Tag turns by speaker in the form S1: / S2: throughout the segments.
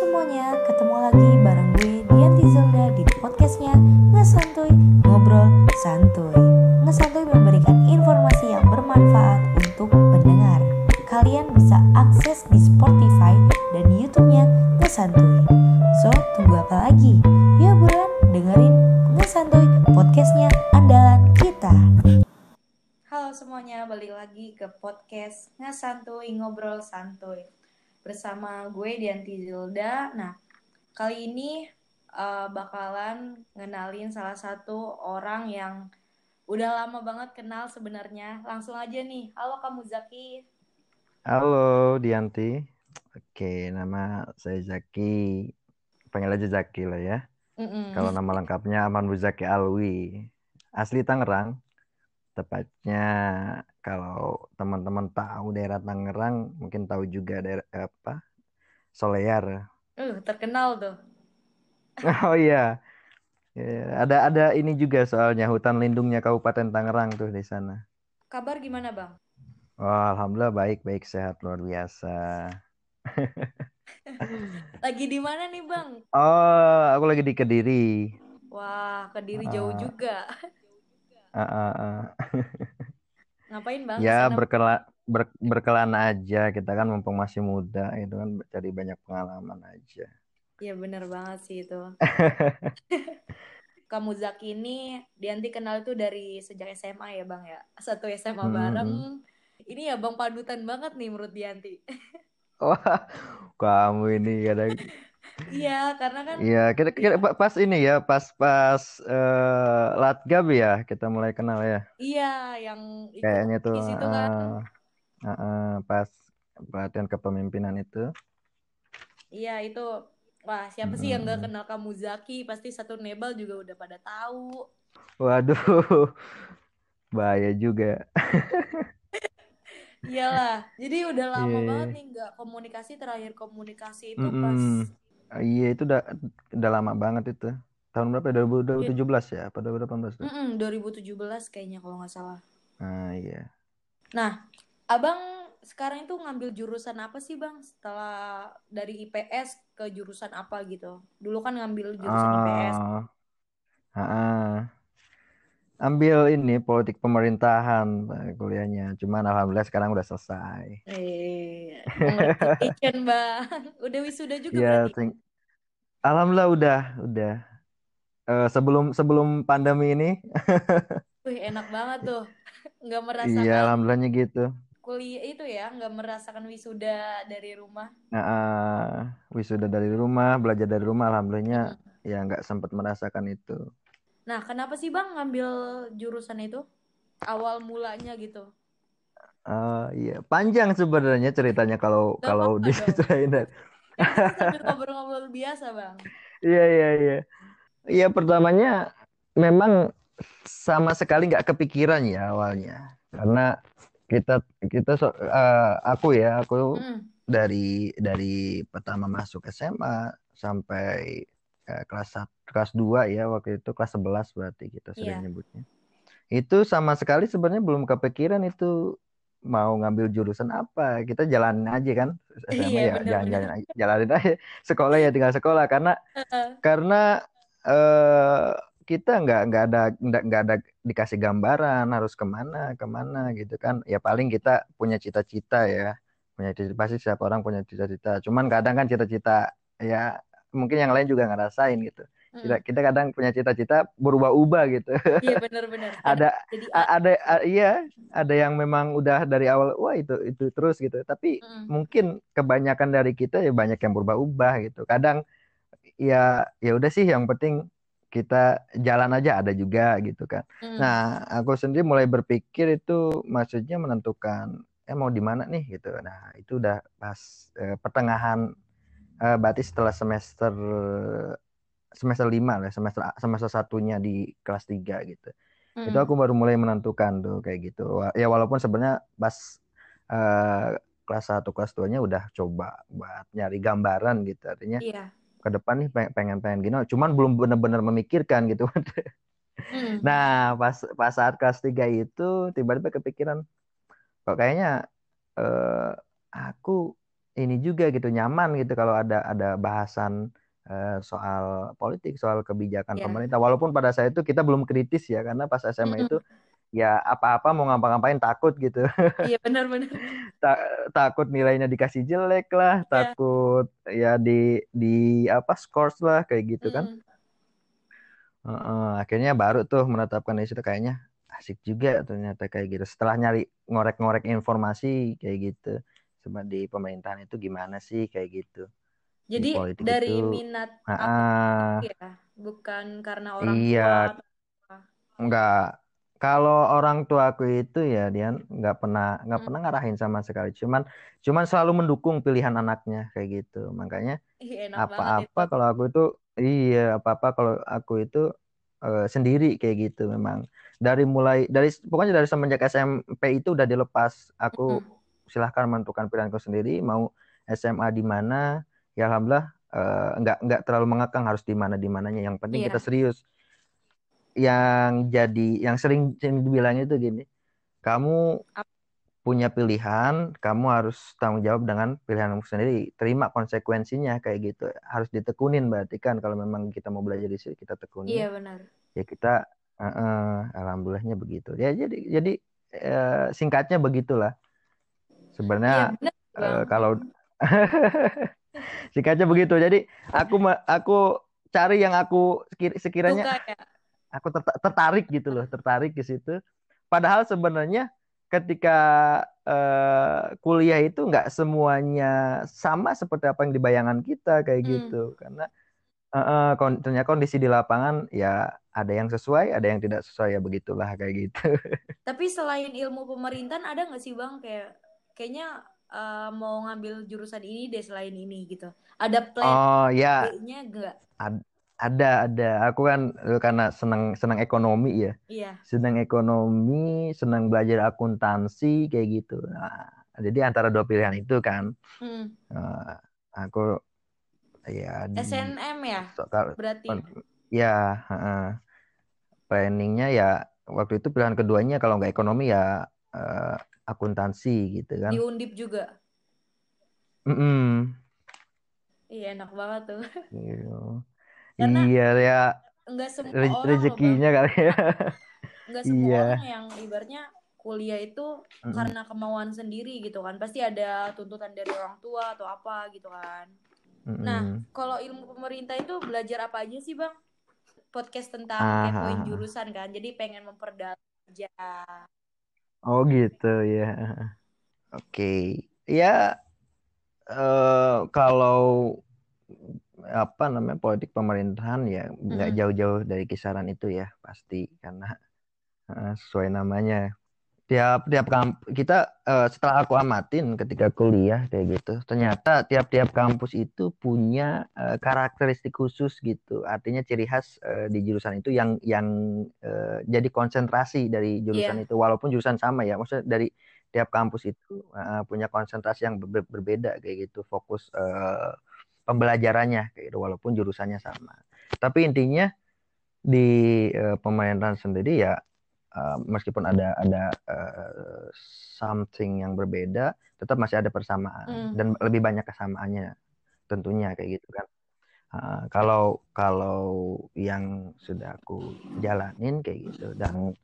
S1: semuanya, ketemu lagi bareng gue Dianti Zelda di podcastnya Ngesantuy Ngobrol Santuy. Ngesantuy memberikan informasi yang bermanfaat untuk pendengar. Kalian bisa akses di Spotify dan Youtube-nya Ngesantuy. So, tunggu apa lagi? Yuk buruan dengerin Ngesantuy podcastnya andalan kita. Halo semuanya, balik lagi ke podcast Ngesantuy Ngobrol Santuy bersama gue Dianti Zilda. Nah, kali ini uh, bakalan ngenalin salah satu orang yang udah lama banget kenal sebenarnya. Langsung aja nih. Halo kamu Zaki.
S2: Halo Dianti. Oke, nama saya Zaki. Panggil aja Zaki lah ya.
S1: Mm-mm.
S2: Kalau nama lengkapnya Aman Buzaki Alwi. Asli Tangerang. Tepatnya kalau teman-teman tahu daerah Tangerang, mungkin tahu juga daerah apa? Solear.
S1: Uh, terkenal tuh.
S2: Oh iya. Ya, ada ada ini juga soalnya hutan lindungnya Kabupaten Tangerang tuh di sana.
S1: Kabar gimana, Bang?
S2: Wah, alhamdulillah baik baik sehat luar biasa.
S1: Lagi di mana nih, Bang?
S2: Oh, aku lagi di Kediri.
S1: Wah, Kediri jauh juga.
S2: Ah, ah, ah.
S1: Ngapain, Bang?
S2: Ya
S1: Ke sana?
S2: berkela ber- berkelana aja kita kan mumpung masih muda itu kan cari banyak pengalaman aja.
S1: Iya, bener banget sih itu. Kamu Zaki ini Dianti kenal tuh dari sejak SMA ya Bang ya. Satu SMA
S2: Hmm,
S1: bareng. Ini ya Bang panutan banget nih menurut Dianti.
S2: Wah, kamu ini kadang
S1: Iya, karena kan
S2: ya kita, kita pa- pas ini ya pas pas eh, Latgab ya kita mulai kenal ya.
S1: iya yang ikut
S2: Kayaknya tuh
S1: di situ kan.
S2: ah, ah, pas pelatihan kepemimpinan itu.
S1: Iya, itu wah siapa sih yang gak
S2: Hmm.
S1: kenal kamu Zaki? Pasti satu Nebal juga udah pada tahu.
S2: Waduh, bahaya juga.
S1: Iyalah. Jadi udah lama
S2: Iya,
S1: banget
S2: iya.
S1: nih nggak komunikasi. Terakhir komunikasi itu pas
S2: Mm-mm. Iya itu udah udah lama banget itu. Tahun berapa ya?
S1: Iya.
S2: 2017 ya? Apa 2018 tuh?
S1: Mm-mm, 2017 kayaknya kalau nggak salah.
S2: Nah, iya.
S1: Nah, Abang sekarang itu ngambil jurusan apa sih Bang? Setelah dari IPS ke jurusan apa gitu? Dulu kan ngambil jurusan IPS.
S2: Ah, ah, ah. Ambil ini politik pemerintahan kuliahnya. Cuman alhamdulillah sekarang udah selesai.
S1: Eh, congratulations Bang. Udah wisuda juga
S2: Ya,
S1: berarti?
S2: ting- alhamdulillah udah, udah. Eh, sebelum sebelum pandemi ini,
S1: Wih, enak banget tuh. Nggak
S2: iya
S1: merasakan
S2: alhamdulillahnya gitu.
S1: kuliah itu ya, nggak merasakan wisuda dari rumah.
S2: Nah, ah, wisuda dari rumah, belajar dari rumah, alhamdulillahnya
S1: Mm-mm.
S2: ya nggak sempat merasakan itu.
S1: Nah, kenapa sih Bang ngambil jurusan itu? Awal mulanya gitu.
S2: Eh, iya, panjang sebenarnya ceritanya kalau
S1: Gak
S2: kalau diceritain.
S1: Kan ngobrol-ngobrol biasa Bang.
S2: Iya, iya, iya. Iya, pertamanya memang sama sekali nggak kepikiran ya awalnya. Karena kita kita so- eh, aku ya, aku
S1: Mm.
S2: dari dari pertama masuk SMA sampai eh, kelas kelas 2 ya waktu itu kelas 11 berarti kita sering
S1: Iya.
S2: nyebutnya. Itu sama sekali sebenarnya belum kepikiran itu mau ngambil jurusan apa. Kita jalanin aja kan. SMA
S1: Iya,
S2: ya jalan-jalan aja, jalanin aja. Sekolah ya tinggal sekolah karena
S1: Heeh.
S2: karena eh kita nggak nggak ada nggak nggak ada dikasih gambaran harus ke mana ke mana gitu kan ya paling kita punya cita-cita ya punya cita pasti setiap orang punya cita-cita cuman kadang kan cita-cita ya mungkin yang lain juga ngerasain gitu. Kita kita kadang punya cita-cita berubah-ubah gitu.
S1: Iya benar-benar.
S2: Ada
S1: jadi
S2: ada a- iya ada yang memang udah dari awal wah itu itu terus gitu. Tapi
S1: Mm-mm.
S2: mungkin kebanyakan dari kita ya banyak yang berubah-ubah gitu. Kadang ya ya udah sih yang penting kita jalan aja ada juga gitu kan.
S1: Mm-mm.
S2: nah aku sendiri mulai berpikir itu maksudnya menentukan eh mau di mana nih? gitu. Nah itu udah pas eh, pertengahan eh, berarti setelah semester semester lima lah semester semester satunya di kelas 3 gitu itu
S1: Mm-mm.
S2: aku baru mulai menentukan tuh kayak gitu ya walaupun sebenarnya pas eh, kelas 1 kelas 2 nya udah coba buat nyari gambaran gitu artinya
S1: Iya.
S2: ke depan nih pengen pengen gini cuman belum benar-benar memikirkan gitu
S1: Mm.
S2: nah pas pas saat kelas 3 itu tiba-tiba kepikiran kok kayaknya eh, aku ini juga gitu nyaman gitu kalau ada ada bahasan uh, soal politik soal kebijakan
S1: Iya.
S2: pemerintah walaupun pada saat itu kita belum kritis ya karena pas SMA
S1: Mm-mm.
S2: itu ya apa-apa mau ngapa-ngapain takut gitu
S1: Iya benar-benar.
S2: Ta- takut nilainya dikasih jelek lah
S1: Iya.
S2: takut ya di di apa scores lah kayak gitu kan
S1: Mm-mm.
S2: Heeh, akhirnya baru tuh menetapkan di situ kayaknya asik juga ternyata kayak gitu. Setelah nyari ngorek-ngorek informasi kayak gitu. Di pemerintahan itu gimana sih kayak gitu. Di
S1: Jadi
S2: politik
S1: dari
S2: itu
S1: minat apa
S2: ah,
S1: ya? Bukan karena orang tua
S2: iya
S1: apa.
S2: enggak kalau orang tua aku itu ya dia nggak pernah nggak
S1: Mm.
S2: pernah ngarahin sama sekali. Cuman cuman selalu mendukung pilihan anaknya kayak gitu. Makanya apa-apa kalau aku itu iya apa-apa kalau aku itu eh, sendiri kayak gitu memang dari mulai dari pokoknya dari semenjak SMP itu udah dilepas aku
S1: Mm-mm.
S2: Silahkan menentukan pilihanku sendiri mau SMA di mana ya alhamdulillah eh, nggak nggak terlalu mengekang harus di mana di mananya yang penting kita
S1: Iya.
S2: serius yang jadi yang sering sering dibilang itu gini kamu punya pilihan, kamu harus tanggung jawab dengan pilihanmu sendiri. Terima konsekuensinya kayak gitu. Harus ditekunin berarti kan kalau memang kita mau belajar di sini kita tekunin.
S1: Iya benar.
S2: Ya kita eh, eh, alhamdulillahnya begitu. Ya jadi jadi singkatnya begitulah. Sebenarnya
S1: benar
S2: eh,
S1: bang.
S2: kalau singkatnya begitu. Jadi aku aku cari yang aku sekir- sekiranya
S1: Suka ya.
S2: aku terta- tertarik gitu loh, tertarik ke situ. Padahal sebenarnya ketika eh, kuliah itu nggak semuanya sama seperti apa yang dibayangan kita kayak
S1: Hmm.
S2: gitu, karena kon- ternyata kondisi di lapangan ya ada yang sesuai, ada yang tidak sesuai ya begitulah kayak gitu.
S1: Tapi selain ilmu pemerintahan ada nggak sih bang kayak kayaknya eh, mau ngambil jurusan ini deh selain ini gitu. Ada plan
S2: Oh ya,
S1: B-nya nggak?
S2: ad- ada ada. Aku kan eh, karena senang senang ekonomi ya.
S1: Iya.
S2: senang ekonomi, senang belajar akuntansi kayak gitu. Nah, jadi antara dua pilihan itu kan,
S1: Hmm.
S2: eh, aku ya
S1: SNM ya berarti.
S2: ya heeh. planningnya ya waktu itu pilihan keduanya kalau nggak ekonomi ya eh, akuntansi gitu kan.
S1: Di Undip juga.
S2: Mm-mm.
S1: Iya enak banget tuh.
S2: Gitu.
S1: Karena
S2: Iya ya
S1: nggak semua
S2: re-
S1: orang loh
S2: rezekinya kali ya.
S1: Nggak semua
S2: Iya.
S1: orang yang ibaratnya kuliah itu
S2: Mm-mm.
S1: karena kemauan sendiri gitu kan. Pasti ada tuntutan dari orang tua atau apa gitu kan. Nah, kalau ilmu pemerintah itu belajar apa aja sih bang? Podcast tentang
S2: Ah,
S1: kepoin jurusan kan. Jadi pengen memperdalam aja.
S2: Oh gitu ya. Oke. Ya eh kalau apa namanya politik pemerintahan ya nggak
S1: Mm-mm.
S2: jauh-jauh dari kisaran itu ya pasti karena eh, sesuai namanya tiap tiap kamp kita eh, setelah aku amatin ketika kuliah kayak gitu ternyata tiap-tiap kampus itu punya eh, karakteristik khusus gitu. Artinya ciri khas eh, di jurusan itu yang yang eh, jadi konsentrasi dari jurusan
S1: Iya.
S2: itu. Walaupun jurusan sama ya maksudnya dari tiap kampus itu eh, punya konsentrasi yang ber- berbeda kayak gitu fokus eh, pembelajarannya kayak gitu walaupun jurusannya sama. Tapi intinya di eh, pemerintahan sendiri ya uh, meskipun ada ada uh, something yang berbeda, tetap masih ada persamaan
S1: Hmm.
S2: dan lebih banyak kesamaannya tentunya kayak gitu kan. Uh, kalau kalau yang sudah aku jalanin kayak gitu dan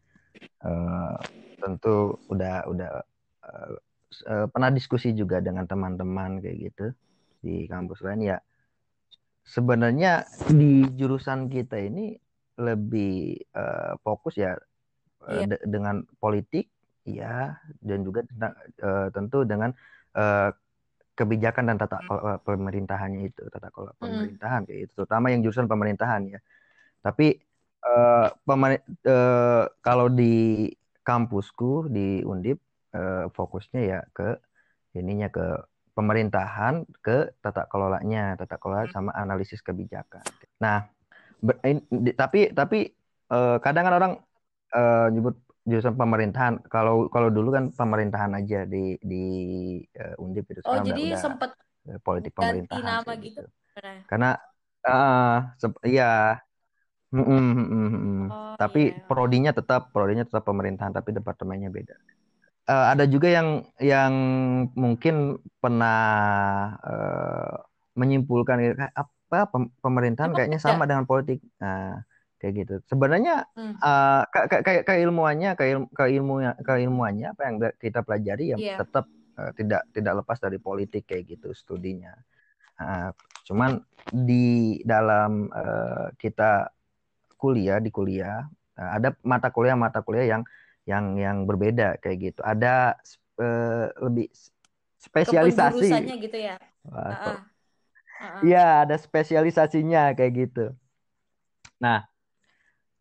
S2: uh, tentu udah udah uh, uh, pernah diskusi juga dengan teman-teman kayak gitu di kampus lain ya sebenarnya di jurusan kita ini lebih uh, fokus ya uh,
S1: Iya.
S2: de- dengan politik ya dan juga tentang, uh, tentu dengan uh, kebijakan dan tata kelola pemerintahannya itu tata kelola
S1: Mm.
S2: pemerintahan kayak itu terutama yang jurusan pemerintahan ya tapi uh, pemer- uh, kalau di kampusku di Undip uh, fokusnya ya ke ininya ke pemerintahan ke tata kelolanya tata kelola sama analisis kebijakan nah ber- in- di- tapi tapi eh, kadang kan orang eh, nyebut jurusan pemerintahan kalau kalau dulu kan pemerintahan aja di di eh, Undip itu
S1: Oh,
S2: udah
S1: jadi
S2: udah
S1: sempet
S2: eh, politik
S1: ganti
S2: pemerintahan
S1: nama
S2: kayak
S1: gitu.
S2: gitu karena sep- iya Mm, mm, mm, mm.
S1: Oh,
S2: tapi
S1: iya.
S2: prodinya tetap prodinya tetap pemerintahan tapi departemennya beda uh, ada juga yang yang mungkin pernah uh, menyimpulkan apa pemerintahan kayaknya sama dengan politik. Nah, kayak gitu. Sebenarnya hmm. uh, kayak keilmuannya keilmu, keilmuannya keilmuannya apa yang kita pelajari ya yeah. tetap uh, tidak tidak lepas dari politik kayak gitu studinya. Uh, cuman di dalam uh, kita kuliah di kuliah uh, ada mata kuliah mata kuliah yang yang yang berbeda kayak gitu. Ada uh, lebih spesialisasi.
S1: gitu ya.
S2: Iya, uh -uh. ada spesialisasinya kayak gitu. Nah,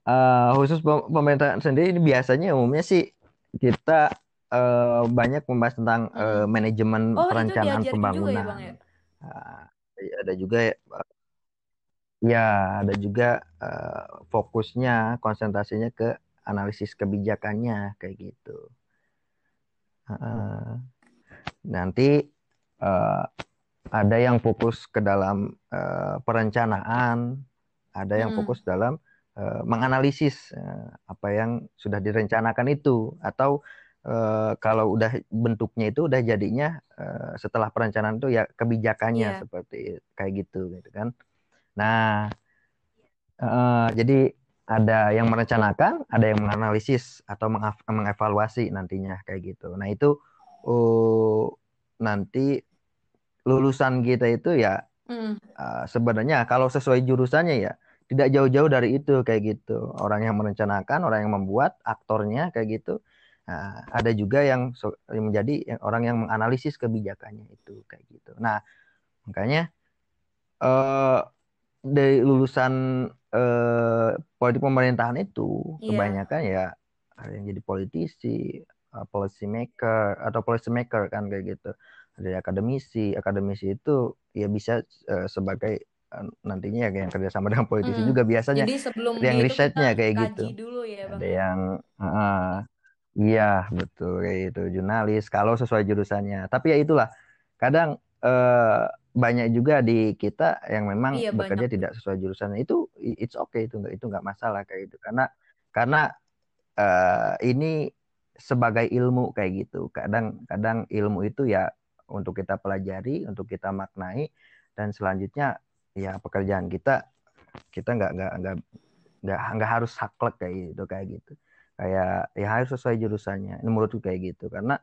S2: uh, khusus pemerintahan sendiri ini biasanya umumnya sih kita uh, banyak membahas tentang uh, manajemen oh, perencanaan pembangunan. Juga ya, Bang, ya? Uh, ada juga ya, ya ada juga uh, fokusnya konsentrasinya ke analisis kebijakannya kayak gitu. Uh, nanti uh, ada yang fokus ke dalam uh, perencanaan, ada yang hmm. fokus dalam uh, menganalisis uh, apa yang sudah direncanakan itu atau uh, kalau udah bentuknya itu udah jadinya uh, setelah perencanaan itu ya kebijakannya yeah. seperti kayak gitu gitu kan. Nah, uh, jadi ada yang merencanakan, ada yang menganalisis atau mengevaluasi nantinya kayak gitu. Nah, itu uh, nanti lulusan kita itu ya mm. uh, sebenarnya kalau sesuai jurusannya ya tidak jauh-jauh dari itu kayak gitu. Orang yang merencanakan orang yang membuat aktornya kayak gitu. Nah, ada juga yang, so, yang menjadi orang yang menganalisis kebijakannya itu kayak gitu. Nah makanya uh, dari lulusan uh, politik pemerintahan itu yeah. kebanyakan ya ada yang jadi politisi uh, policy maker atau policy maker kan kayak gitu. Ada akademisi akademisi itu ya bisa uh, sebagai nantinya ya yang kerjasama dengan politisi hmm. juga biasanya
S1: Jadi sebelum
S2: yang risetnya kayak gitu.
S1: dulu ya, Bang.
S2: ada yang uh, iya betul kayak itu jurnalis kalau sesuai jurusannya. Tapi ya itulah kadang uh, banyak juga di kita yang memang iya, bekerja banyak. tidak sesuai jurusannya. Itu it's okay itu nggak itu nggak masalah kayak gitu. Karena karena uh, ini sebagai ilmu kayak gitu. Kadang kadang ilmu itu ya untuk kita pelajari untuk kita maknai dan selanjutnya ya pekerjaan kita kita nggak nggak nggak nggak nggak harus saklek kayak gitu kayak gitu kayak ya harus sesuai jurusannya ini menurutku kayak gitu karena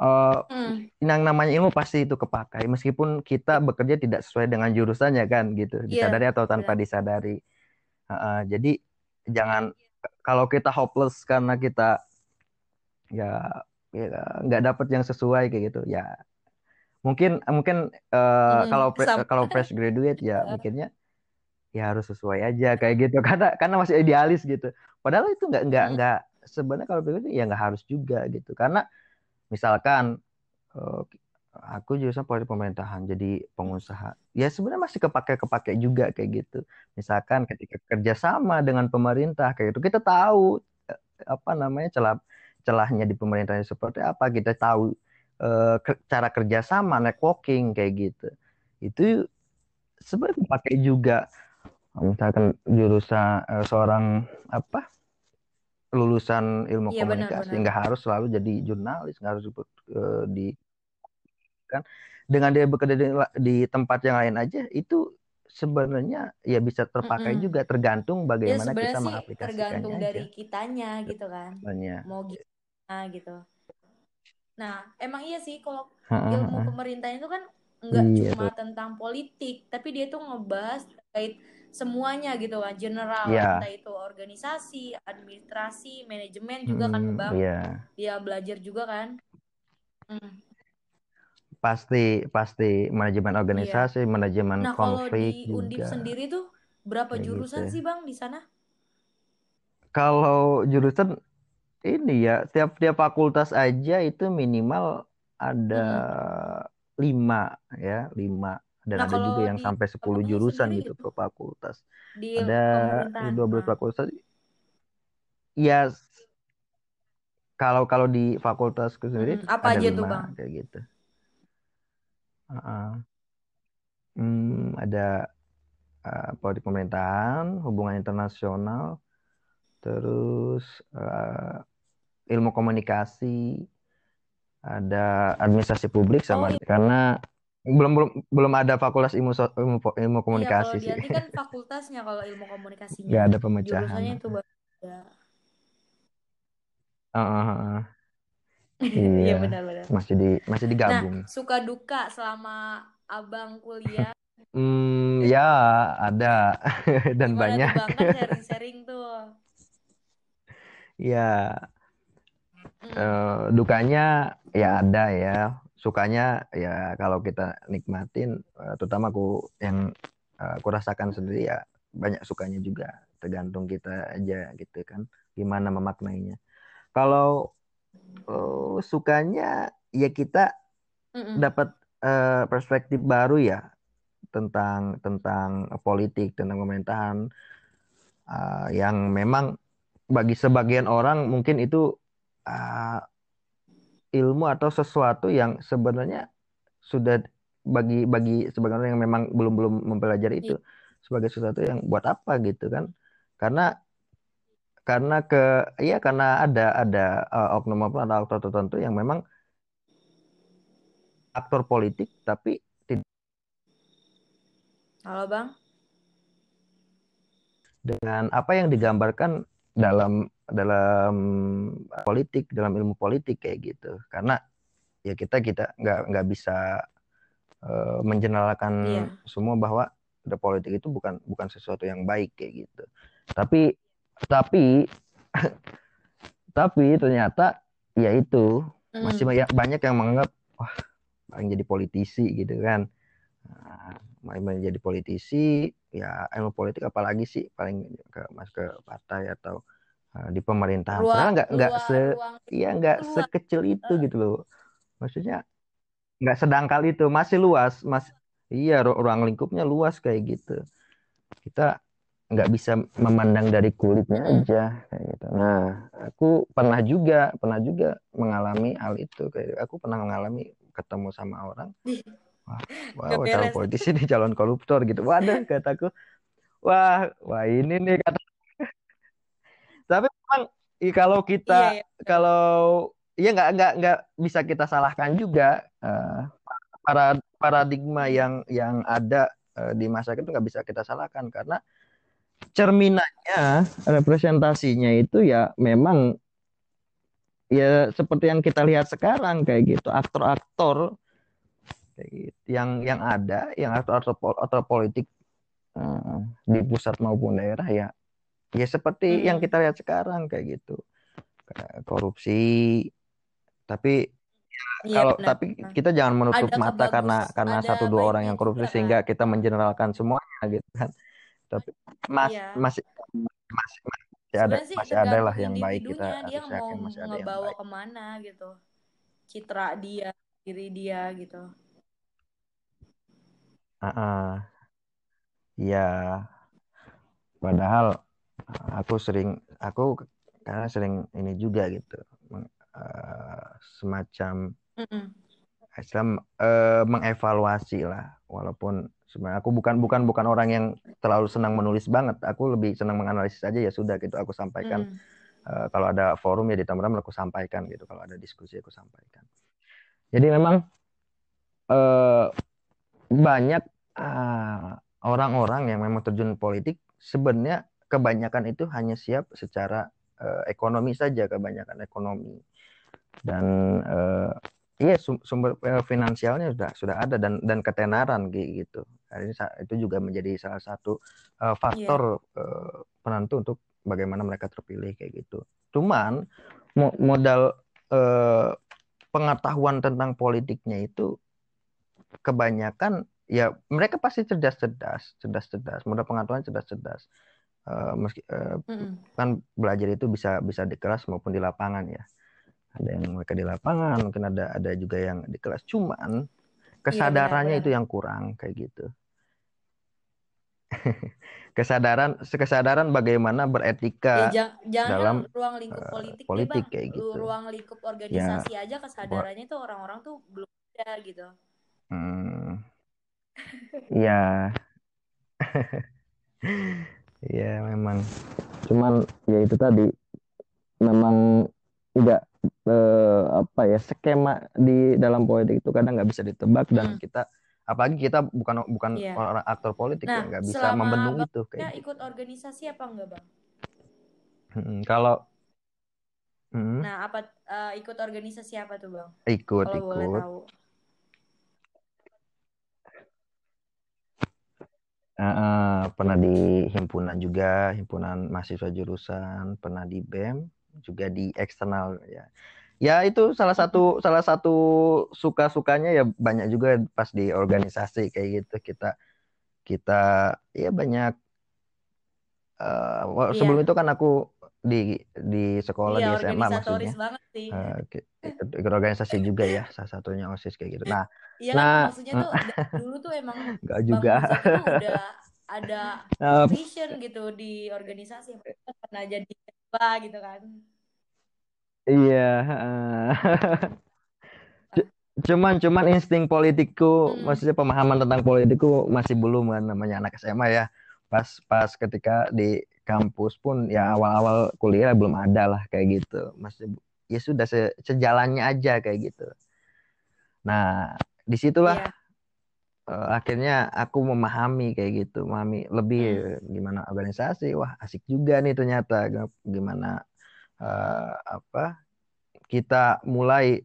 S2: uh, hmm. yang namanya ilmu pasti itu kepakai meskipun kita bekerja tidak sesuai dengan jurusannya kan gitu iya, disadari yeah. atau tanpa yeah. disadari uh, uh, jadi jangan kalau kita hopeless karena kita ya ya nggak dapet yang sesuai kayak gitu ya mungkin mungkin uh, hmm, kalau pre, kalau fresh graduate ya mikirnya ya harus sesuai aja kayak gitu. Karena karena masih idealis gitu. Padahal itu nggak nggak hmm. nggak sebenarnya kalau begitu ya nggak harus juga gitu. Karena misalkan uh, aku jurusan politik pemerintahan jadi pengusaha. Ya sebenarnya masih kepake kepake juga kayak gitu. Misalkan ketika kerjasama dengan pemerintah kayak gitu. Kita tahu eh, apa namanya celah celahnya di pemerintahnya seperti apa kita tahu uh, cara kerjasama networking kayak gitu. Itu sebenarnya pakai juga. Misalkan jurusan uh, seorang apa lulusan ilmu iya, komunikasi. nggak harus selalu jadi jurnalis nggak harus uh, di kan. Dengan dia bekerja di, di tempat yang lain aja itu sebenarnya ya bisa terpakai mm -hmm. juga. Tergantung bagaimana ya, kita mengaplikasikannya
S1: tergantung aja. dari kitanya gitu kan. Banyak. mau gimana gitu Nah, emang iya sih kalau ilmu pemerintah itu kan nggak iya, cuma tuh. tentang politik, tapi dia tuh ngebahas terkait semuanya gitu kan, general, yeah. entah itu organisasi, administrasi, manajemen juga kan bang, yeah. dia belajar juga kan. Hmm.
S2: Pasti pasti manajemen organisasi, yeah. manajemen
S1: nah,
S2: konflik
S1: kalau di Undip sendiri tuh berapa Kayak jurusan gitu. sih bang di sana?
S2: Kalau jurusan ini ya tiap tiap fakultas aja itu minimal ada hmm. lima ya lima. Dan nah, ada juga yang sampai sepuluh jurusan gitu per fakultas. Di ada dua belas fakultas. Ya kalau kalau di fakultas sendiri hmm,
S1: apa
S2: ada
S1: aja lima, tuh bang?
S2: kayak gitu. Uh -uh. hmm, ada uh, politik pemerintahan hubungan internasional terus uh, ilmu komunikasi, ada administrasi publik
S1: Oh
S2: sama
S1: iya,
S2: karena belum belum belum ada fakultas ilmu ilmu, ilmu
S1: iya kalau
S2: komunikasi sih.
S1: Kan fakultasnya kalau ilmu komunikasinya.
S2: Nggak ada pemecahan.
S1: Jurusannya itu ada.
S2: Ah, ah, ah.
S1: Iya
S2: Iya,
S1: benar-benar.
S2: masih di masih
S1: Nah,
S2: digabung.
S1: suka duka selama abang kuliah
S2: Hmm, ya ada dan
S1: gimana tuh
S2: banyak.
S1: bang kan sharing-sharing tuh.
S2: Ya, Eh, dukanya ya ada ya. Sukanya ya kalau kita nikmatin, eh, terutama aku yang eh, aku rasakan sendiri ya banyak sukanya juga. Tergantung kita aja gitu kan, gimana memaknainya. Kalau eh, sukanya ya kita
S1: Mm-mm.
S2: dapat eh, perspektif baru ya tentang tentang politik, tentang pemerintahan eh, yang memang bagi sebagian orang mungkin itu eh, ilmu atau sesuatu yang sebenarnya sudah bagi bagi sebagian orang yang memang belum belum mempelajari itu sebagai sesuatu yang buat apa gitu kan? Karena karena ke iya karena ada ada eh, oknum-oknum atau aktor tertentu yang memang aktor politik tapi tidak
S1: Halo bang.
S2: dengan apa yang digambarkan dalam dalam politik dalam ilmu politik kayak gitu. Karena ya kita kita nggak nggak bisa eh, menjeneralkan
S1: Iya.
S2: semua bahwa the politik itu bukan bukan sesuatu yang baik kayak gitu. Tapi tapi tapi ternyata ya itu.
S1: Mm.
S2: masih banyak banyak yang menganggap wah paling jadi politisi gitu kan. Nah, main jadi politisi ya ilmu politik apalagi sih? Paling ke mas ke partai atau uh, di pemerintahan
S1: Ruang,
S2: padahal nggak nggak se
S1: ruang
S2: iya nggak sekecil itu gitu loh maksudnya nggak sedangkal itu masih luas mas iya ru- ruang lingkupnya luas kayak gitu kita nggak bisa memandang dari kulitnya
S1: Mm-mm.
S2: aja kayak gitu. Nah, aku pernah juga pernah juga mengalami hal itu kayak aku pernah mengalami ketemu sama orang, wah,
S1: Gak
S2: calon politisi nih calon koruptor gitu. Waduh, kataku, wah, wah ini nih kata. Tapi memang kalau
S1: Iya
S2: kita
S1: ya.
S2: kalau ya nggak nggak nggak bisa kita salahkan juga eh, para paradigma yang yang ada eh, di masa itu nggak bisa kita salahkan karena cerminannya representasinya itu ya memang ya seperti yang kita lihat sekarang kayak gitu aktor-aktor kayak gitu yang yang ada yang aktor-aktor pol- aktor politik eh, di pusat maupun daerah ya ya seperti
S1: Mm-mm.
S2: yang kita lihat sekarang kayak gitu korupsi tapi
S1: Iya
S2: kalau
S1: benar.
S2: tapi kita jangan menutup
S1: Ada
S2: mata karena
S1: kebagus,
S2: karena
S1: ada
S2: satu dua orang yang korupsi
S1: juga
S2: sehingga
S1: kan.
S2: kita mengeneralkan semuanya gitu kan tapi mas
S1: Iya.
S2: masih masih masih ada
S1: Sebenarnya sih
S2: masih ada lah yang baik kita
S1: dia
S2: harus
S1: mau
S2: yakin masih ada yang baik
S1: ke mana gitu. Citra dia, diri dia gitu.
S2: Ah, ah. ya padahal aku sering aku karena sering ini juga gitu meng- eh, semacam. Islam eh, mengevaluasi lah walaupun sebenarnya aku bukan bukan bukan orang yang terlalu senang menulis banget aku lebih senang menganalisis aja ya sudah gitu aku sampaikan
S1: Mm.
S2: Eh, kalau ada forum ya di teman-teman aku sampaikan gitu kalau ada diskusi aku sampaikan jadi memang eh, banyak ah, orang-orang yang memang terjun politik sebenarnya kebanyakan itu hanya siap secara eh, ekonomi saja kebanyakan ekonomi. Dan eh, iya sum- sumber eh, finansialnya sudah sudah ada dan dan ketenaran gi- gitu. Ini itu juga menjadi salah satu eh, faktor eh, penentu untuk bagaimana mereka terpilih kayak gitu. Cuman mo- modal eh, pengetahuan tentang politiknya itu kebanyakan ya mereka pasti cerdas-cerdas cerdas-cerdas. Modal pengetahuan cerdas-cerdas Eh, meski eh,
S1: Mm-mm.
S2: kan belajar itu bisa bisa di kelas maupun di lapangan ya ada yang mereka di lapangan mungkin ada ada juga yang di kelas cuman kesadarannya
S1: benar,
S2: itu yang kurang kayak gitu kesadaran kesadaran bagaimana
S1: Ya,
S2: beretika
S1: jang- jangan
S2: dalam,
S1: ruang lingkup
S2: eh,
S1: politik, deh,
S2: politik
S1: Bang.
S2: kayak gitu.
S1: Ruang lingkup organisasi aja kesadarannya tuh orang-orang tuh belum ada gitu.
S2: hmm, ya ya memang cuman ya itu tadi memang nggak eh, apa ya skema di dalam politik itu kadang nggak bisa ditebak dan
S1: Hmm.
S2: kita apalagi kita bukan bukan
S1: Iya.
S2: orang aktor politik ya
S1: Nah,
S2: nggak bisa membendung itu kayak gitu.
S1: ikut organisasi apa enggak, Bang?
S2: Mm-mm. Kalau mm,
S1: Nah, apa eh, ikut organisasi apa tuh, Bang?
S2: ikut
S1: Kalau boleh
S2: ikut
S1: tahu.
S2: Eh, eh, pernah di himpunan juga himpunan mahasiswa jurusan pernah di BEM juga di eksternal ya ya itu salah satu salah satu suka sukanya ya banyak juga pas di organisasi kayak gitu kita kita ya banyak eh,
S1: Iya.
S2: sebelum itu kan aku di di sekolah
S1: Iya,
S2: di SMA maksudnya
S1: banget sih.
S2: Ki- ikut, organisasi juga ya salah satunya OSIS kayak gitu nah
S1: Iya
S2: nah
S1: maksudnya tuh dulu tuh emang
S2: nggak
S1: Bang
S2: juga
S1: tuh udah ada
S2: Eh,
S1: vision gitu di organisasi. Pernah jadi ketua gitu kan.
S2: iya. C- cuman cuman insting politikku
S1: Hmm.
S2: maksudnya pemahaman tentang politikku masih belum kan namanya anak SMA ya pas pas ketika di kampus pun ya awal-awal kuliah belum ada lah kayak gitu masih ya sudah se- sejalannya aja kayak gitu nah di situlah
S1: Iya.
S2: eh, akhirnya aku memahami kayak gitu memahami lebih
S1: Hmm.
S2: gimana organisasi wah asik juga nih ternyata gimana eh, apa kita mulai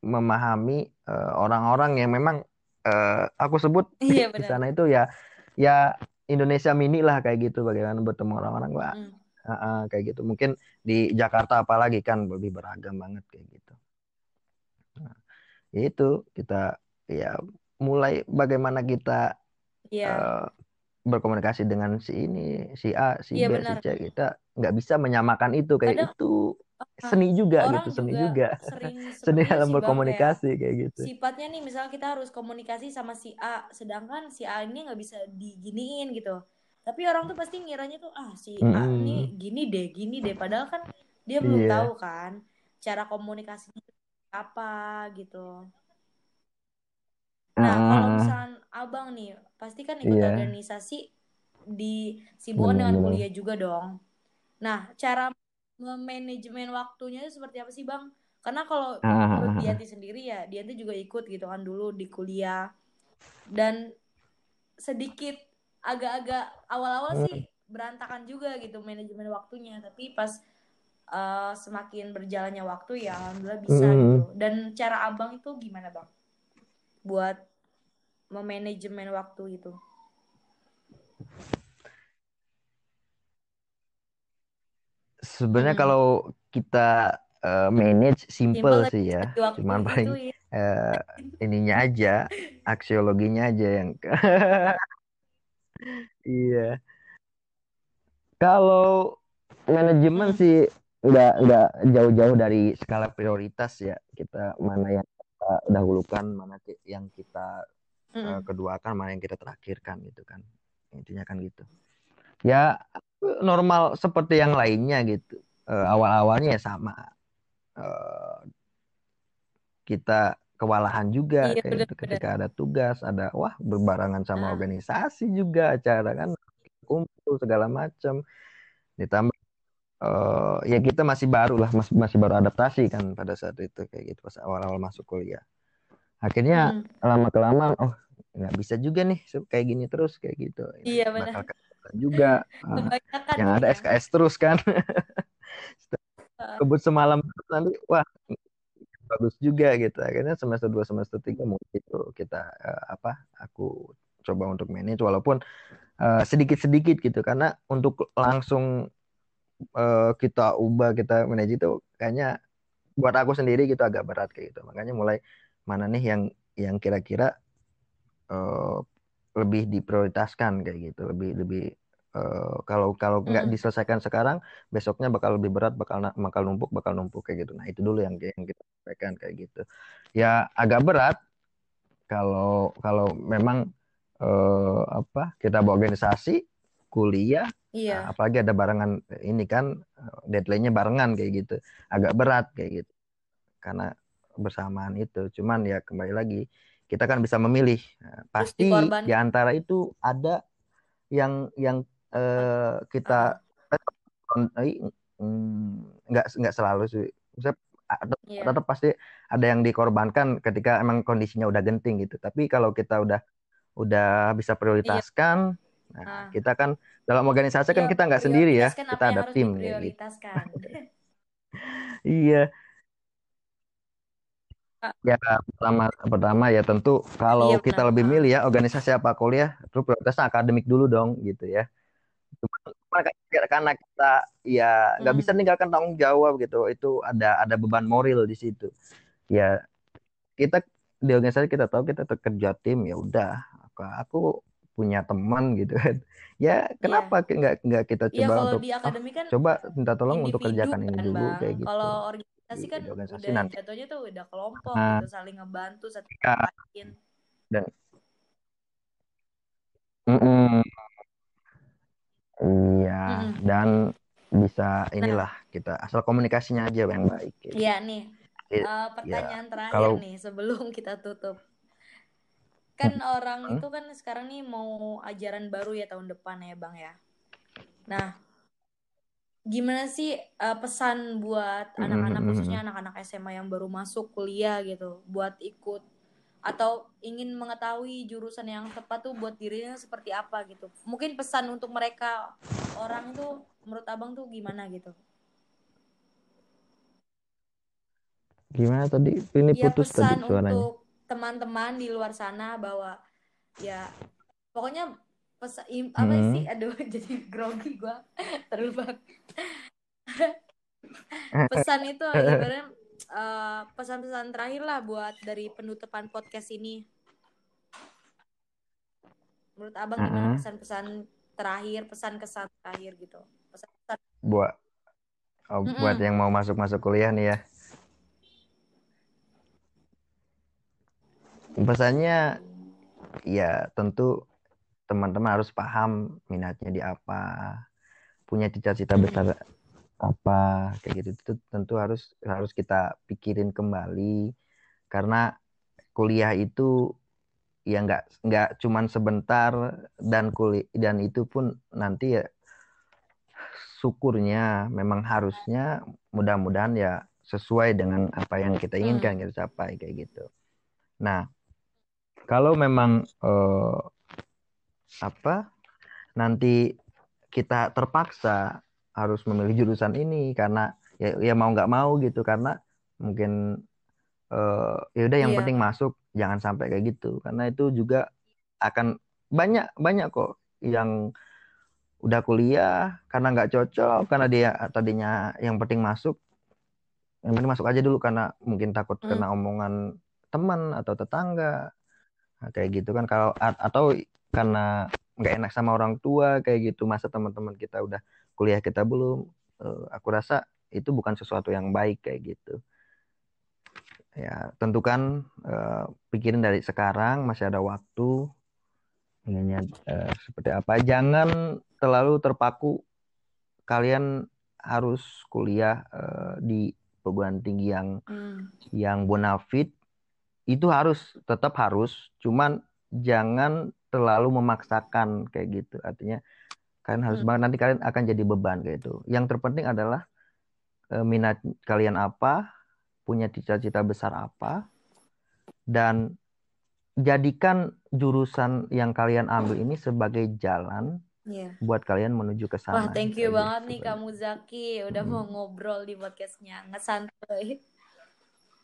S2: memahami eh, orang-orang yang memang eh, aku sebut
S1: Iya
S2: di sana itu ya ya Indonesia mini lah kayak gitu bagaimana bertemu orang-orang wah
S1: Hmm.
S2: ah, ah, kayak gitu mungkin di Jakarta apalagi kan lebih beragam banget kayak gitu nah, ya itu kita ya mulai bagaimana kita
S1: Iya.
S2: eh, berkomunikasi dengan si ini si A si
S1: Iya
S2: B si
S1: benar.
S2: C kita nggak bisa menyamakan itu kayak
S1: Kadang
S2: itu seni juga
S1: orang
S2: gitu seni
S1: juga
S2: juga. seni dalam
S1: kayak
S2: berkomunikasi kayak gitu.
S1: Sifatnya nih misalnya kita harus komunikasi sama si A sedangkan si A ini nggak bisa diginiin gitu. Tapi orang tuh pasti ngiranya tuh ah si A
S2: Mm-mm.
S1: nih gini deh gini deh. Padahal kan dia belum
S2: iya.
S1: tahu kan cara komunikasinya apa gitu. Nah kalau misalnya abang nih pasti kan ikut
S2: iya.
S1: organisasi di sibukkan dengan kuliah juga dong. Nah cara manajemen waktunya itu seperti apa sih bang? Karena kalau
S2: ah ah,
S1: menurut
S2: ah.
S1: Dianti sendiri ya Dianti juga ikut gitu kan dulu di kuliah. Dan sedikit agak-agak awal-awal
S2: Hmm,
S1: sih berantakan juga gitu manajemen waktunya. Tapi pas eh, semakin berjalannya waktu ya alhamdulillah bisa
S2: hmm.
S1: gitu. Dan cara abang itu gimana bang? Buat memanajemen waktu itu
S2: sebenarnya
S1: Mm-mm.
S2: kalau kita eh, manage
S1: simple
S2: simple sih ya. cuman paling
S1: ya.
S2: eh, ininya aja aksiologinya aja yang iya. Kalau manajemen
S1: Mm,
S2: sih nggak nggak jauh-jauh dari skala prioritas ya. Kita mana yang kita dahulukan mana yang kita eh,
S1: mm-mm.
S2: keduakan mana yang kita terakhirkan gitu kan. Intinya kan gitu ya normal seperti yang lainnya gitu. Eh, awal-awalnya ya sama. Eh, kita kewalahan juga
S1: iya
S2: kayak gitu.
S1: benar-benar.
S2: Ketika ada tugas ada wah berbarengan sama
S1: ah.
S2: organisasi juga acara kan kumpul segala macam ditambah eh, ya kita masih baru lah masih masih baru adaptasi kan pada saat itu kayak gitu pas awal-awal masuk kuliah. Akhirnya
S1: Mm-mm.
S2: lama kelamaan oh nggak bisa juga nih kayak gini terus kayak gitu.
S1: Iya
S2: bakal
S1: benar
S2: juga. Ah,
S1: kebanyakan
S2: yang ada
S1: ya.
S2: SKS terus kan. Kebut semalam nanti wah bagus juga gitu. Akhirnya semester 2 semester 3 mungkin itu kita eh, apa aku coba untuk manage walaupun eh, sedikit-sedikit gitu. Karena untuk langsung eh, kita ubah kita manage itu kayaknya buat aku sendiri gitu agak berat kayak gitu. Makanya mulai mana nih yang yang kira-kira eh, lebih diprioritaskan kayak gitu. Lebih lebih eh, kalau kalau nggak diselesaikan sekarang besoknya bakal lebih berat bakal bakal numpuk bakal numpuk kayak gitu. Nah itu dulu yang yang kita sampaikan kayak gitu. Ya agak berat kalau kalau memang eh, apa kita berorganisasi kuliah
S1: iya.
S2: nah, apalagi ada barengan ini kan deadline-nya barengan kayak gitu. Agak berat kayak gitu. Karena bersamaan itu. Cuman ya kembali lagi kita kan bisa memilih. Nah, pasti di antara itu ada yang yang eh, kita eh, mm, nggak nggak selalu sih Misalnya
S1: Iya.
S2: tetap pasti ada yang dikorbankan ketika emang kondisinya udah genting gitu. Tapi kalau kita udah udah bisa prioritaskan, nah
S1: Ah.
S2: kita kan dalam organisasi kan
S1: Iya,
S2: kita nggak sendiri ya, kita ada tim kayak gitu. Iya,
S1: Ah.
S2: ya pertama pertama ya tentu kalau
S1: Iya,
S2: kita lebih milih ya organisasi apa kuliah, terus prioritasnya akademik dulu dong gitu ya. Karena kita ya nggak
S1: Hmm.
S2: bisa ninggalkan tanggung jawab gitu, itu ada ada beban moral di situ. Ya kita di organisasi kita tahu kita kerja tim ya udah, aku, aku punya teman gitu kan. Ya kenapa nggak nggak kita
S1: Iya,
S2: coba
S1: kalau
S2: untuk
S1: di akademik kan
S2: coba minta tolong untuk kerjakan ini
S1: kan,
S2: dulu
S1: Bang.
S2: kayak gitu.
S1: Kalau organisasi kan
S2: di organisasi
S1: udah
S2: nanti
S1: jatuhnya tuh udah kelompok
S2: Nah.
S1: gitu, saling ngebantu satu sama lain.
S2: dan Mm-mm. Iya,
S1: Mm-mm.
S2: dan bisa inilah kita asal komunikasinya aja yang baik. gitu.
S1: Iya nih, eh, pertanyaan terakhir
S2: kalau-
S1: nih sebelum kita tutup. Kan orang
S2: Hmm.
S1: itu kan sekarang nih mau ajaran baru ya tahun depan ya Bang ya. Nah, gimana sih eh, pesan buat
S2: Mm-mm,
S1: anak-anak
S2: mm-mm.
S1: khususnya anak-anak SMA yang baru masuk kuliah gitu, buat ikut atau ingin mengetahui jurusan yang tepat tuh buat dirinya seperti apa gitu. Mungkin pesan untuk mereka orang itu menurut Abang tuh gimana gitu?
S2: Gimana tadi? Ini
S1: ya
S2: putus
S1: pesan
S2: tadi suaranya.
S1: untuk teman-teman di luar sana bahwa ya pokoknya pesan im- apa
S2: Hmm.
S1: sih aduh jadi grogi gua terlalu bang pesan itu ibaratnya eh, pesan-pesan terakhir lah buat dari penutupan podcast ini menurut abang gimana
S2: Uh-uh.
S1: pesan-pesan terakhir pesan kesan terakhir gitu pesan-pesan
S2: Buat oh,
S1: Mm-mm.
S2: buat yang mau masuk-masuk kuliah nih ya. Pesannya ya tentu teman-teman harus paham minatnya di apa, punya cita-cita besar apa kayak gitu. Itu tentu harus harus kita pikirin kembali. Karena kuliah itu ya nggak nggak cuman sebentar dan kuli dan itu pun nanti ya syukurnya memang harusnya mudah-mudahan ya sesuai dengan apa yang kita inginkan kita capai kayak gitu. Nah, kalau memang eh, apa nanti kita terpaksa harus memilih jurusan ini karena ya, ya mau nggak mau gitu karena mungkin eh, ya udah yang
S1: Iya.
S2: penting masuk jangan sampai kayak gitu karena itu juga akan banyak banyak kok yang udah kuliah karena nggak cocok karena dia tadinya yang penting masuk yang penting masuk aja dulu karena mungkin takut
S1: Hmm.
S2: kena omongan teman atau tetangga Nah, kayak gitu kan kalau atau karena nggak enak sama orang tua kayak gitu masa teman-teman kita udah kuliah kita belum Eh, aku rasa itu bukan sesuatu yang baik kayak gitu. Ya tentukan eh, pikirin dari sekarang masih ada waktu inginnya eh, seperti apa. Jangan terlalu terpaku. Kalian harus kuliah eh, di perguruan tinggi yang
S1: Hmm.
S2: yang bonafit. Itu harus tetap harus. Cuman jangan terlalu memaksakan kayak gitu. Artinya kalian harus
S1: Hmm.
S2: banget nanti kalian akan jadi beban kayak itu yang terpenting adalah eh, minat kalian apa punya cita-cita besar apa dan jadikan jurusan yang kalian ambil ini sebagai jalan
S1: Iya.
S2: buat kalian menuju ke
S1: Wah,
S2: sana
S1: thank you
S2: kayak
S1: banget
S2: gitu.
S1: nih kamu Zaki udah
S2: Hmm.
S1: mau ngobrol di podcastnya ngesantuy.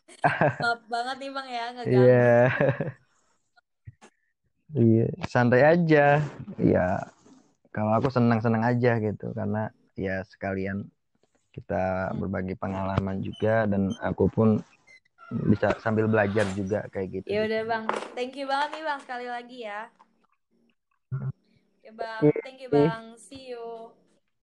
S1: Maaf banget nih bang ya ngeganggu.
S2: Iya. Iya, santai aja. Ya, kalau aku senang-senang aja gitu karena ya sekalian kita berbagi pengalaman juga dan aku pun bisa sambil belajar juga kayak gitu.
S1: Ya udah bang, thank you banget nih bang sekali lagi ya. Oke bang, thank you bang, see you.